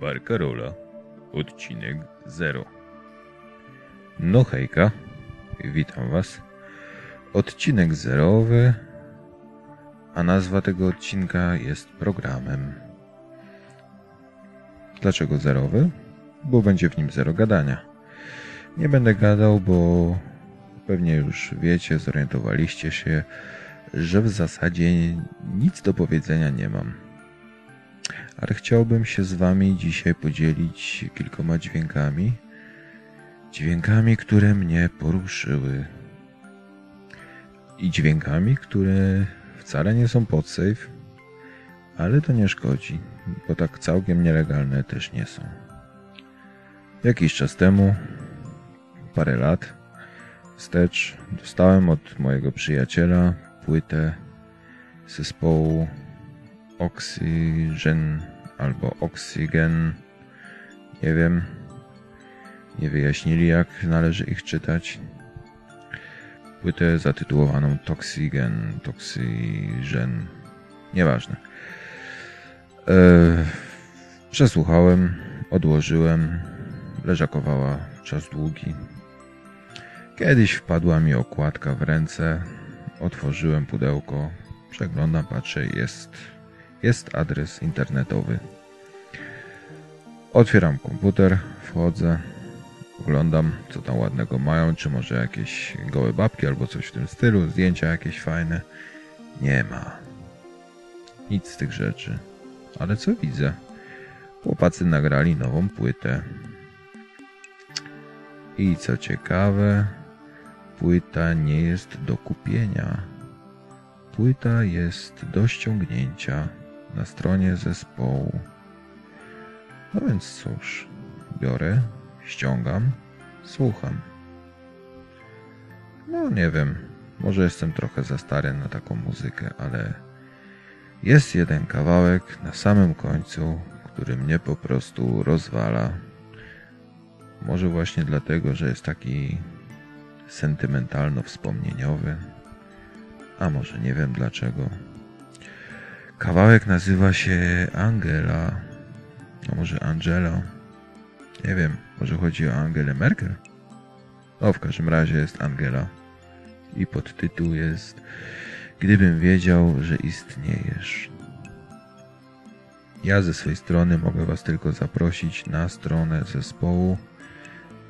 Barcarola, odcinek 0. No hejka, witam was. Odcinek zerowy, a nazwa tego odcinka jest programem. Dlaczego zerowy? Bo będzie w nim zero gadania. Nie będę gadał, bo pewnie już wiecie, zorientowaliście się, że w zasadzie nic do powiedzenia nie mam. Ale chciałbym się z Wami dzisiaj podzielić kilkoma dźwiękami. Dźwiękami, które mnie poruszyły. I dźwiękami, które wcale nie są pod safe, ale to nie szkodzi, bo tak całkiem nielegalne też nie są. Jakiś czas temu, parę lat wstecz, dostałem od mojego przyjaciela płytę zespołu Oxygen albo Oxygen. Nie wiem. Nie wyjaśnili, jak należy ich czytać. Płytę zatytułowaną Toxigen, Toxygen. Nieważne. Eee, przesłuchałem, odłożyłem. Leżakowała czas długi. Kiedyś wpadła mi okładka w ręce. Otworzyłem pudełko. Przeglądam, patrzę, jest jest adres internetowy. Otwieram komputer, wchodzę, oglądam co tam ładnego mają, czy może jakieś gołe babki albo coś w tym stylu, zdjęcia jakieś fajne. Nie ma. Nic z tych rzeczy. Ale co widzę? Chłopacy nagrali nową płytę. I co ciekawe, płyta nie jest do kupienia. Płyta jest do ściągnięcia na stronie zespołu. No więc cóż, biorę, ściągam, słucham. No nie wiem, może jestem trochę za stary na taką muzykę, ale jest jeden kawałek na samym końcu, który mnie po prostu rozwala. Może właśnie dlatego, że jest taki sentymentalno-wspomnieniowy, a może nie wiem dlaczego. Kawałek nazywa się Angela. A może Angela? Nie wiem, może chodzi o Angelę Merkel? No, w każdym razie jest Angela. I podtytuł jest Gdybym wiedział, że istniejesz. Ja ze swojej strony mogę Was tylko zaprosić na stronę zespołu.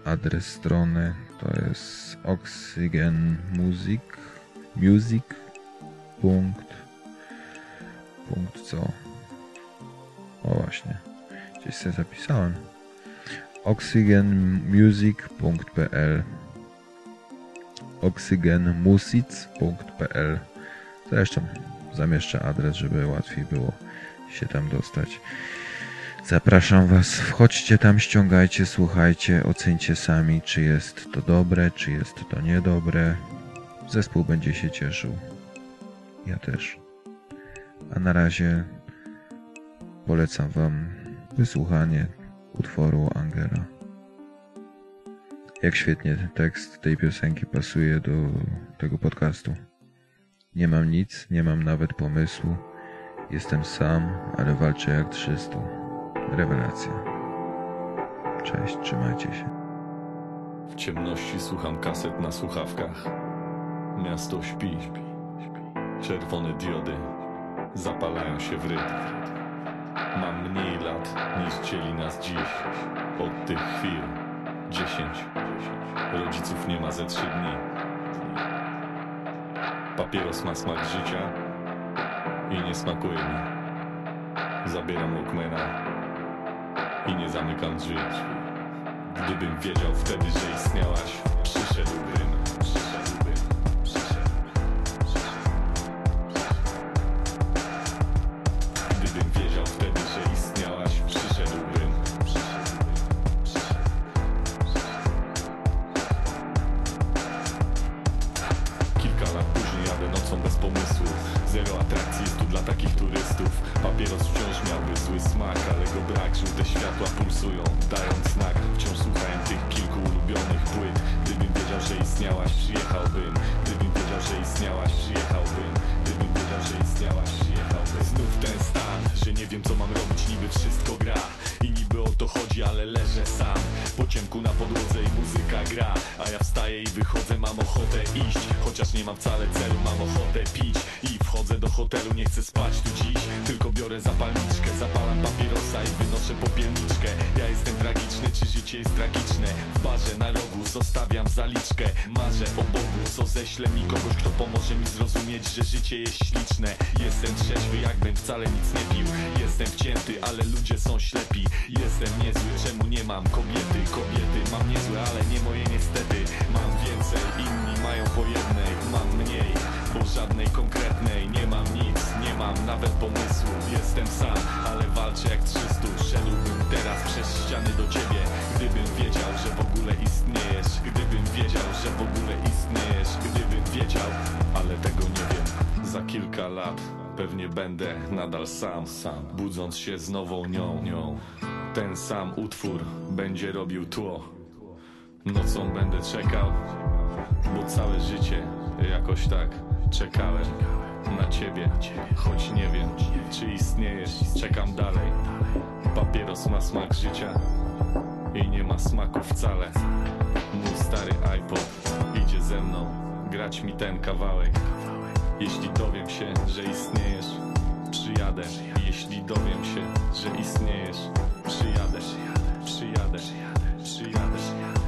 Adres strony to jest oxygenmusic Punkt co? O właśnie. Gdzieś sobie zapisałem. oxygenmusic.pl oxygenmusic.pl Zresztą zamieszczę adres, żeby łatwiej było się tam dostać. Zapraszam Was, wchodźcie tam, ściągajcie, słuchajcie, ocencie sami, czy jest to dobre, czy jest to niedobre. Zespół będzie się cieszył. Ja też. A na razie polecam Wam wysłuchanie utworu Angela. Jak świetnie tekst tej piosenki pasuje do tego podcastu. Nie mam nic, nie mam nawet pomysłu. Jestem sam, ale walczę jak 300. Rewelacja. Cześć, trzymajcie się. W ciemności słucham kaset na słuchawkach. Miasto śpi. Czerwone diody zapalają się w rytm. Mam mniej lat niż dzieli nas dziś. Od tych chwil dziesięć. Rodziców nie ma ze trzy dni. Papieros ma smak życia i nie smakuje mi. Zabieram Walkmana i nie zamykam drzwi. Gdybym wiedział wtedy, że istniałaś, przyszedłbym. Zero światła pulsują Dając znak, wciąż słuchałem tych kilku ulubionych płyt. Gdybym wiedział, że istniałaś, przyjechałbym. Gdybym wiedział, że istniałaś, przyjechałbym. Gdybym wiedział, że istniałaś, przyjechałbym. Znów ten stan, że nie wiem co mam robić, niby wszystko gra I niby ale leżę sam Po ciemku na podłodze i muzyka gra. A ja wstaję i wychodzę, mam ochotę iść. Chociaż nie mam wcale celu, mam ochotę pić. I wchodzę do hotelu, nie chcę spać tu dziś. Tylko biorę zapalniczkę, zapalam papierosa i wynoszę popielniczkę. Ja jestem tragiczny, czy życie jest tragiczne? W barze na rogu zostawiam zaliczkę. Marzę o Bogu, co ześle mi kogoś, kto pomoże mi zrozumieć, że życie jest śliczne. Jestem trzeźwy, jakbym wcale nic nie pił. Jestem wcięty, ale ludzie są ślepi. Jestem niezły, czemu nie mam kobiety? Kobiety. Mam niezłe, ale nie moje niestety. Mam więcej, inni mają po jednej. Mam mniej, bo żadnej konkretnej. Nie mam nic, nie mam nawet pomysłu. Jestem sam, ale walczę jak 300 Szedłbym teraz przez ściany do ciebie. Gdybym wiedział, że w ogóle istniejesz. Gdybym wiedział, że w ogóle istniejesz. Gdybym wiedział, ale tego nie wiem. Za kilka lat pewnie będę nadal sam, sam. Budząc się z nową nią, nią Ten sam utwór będzie robił tło. Nocą będę czekał Bo całe życie jakoś tak czekałem na ciebie Choć nie wiem, czy istniejesz. Czekam dalej. Papieros ma smak życia I nie ma smaku wcale. Mój stary iPod idzie ze mną Grać mi ten kawałek. Jeśli dowiem się, że istniejesz Przyjadę Jeśli dowiem się, że istniejesz. Przyjadę Przyjadę Przyjadę Przyjadę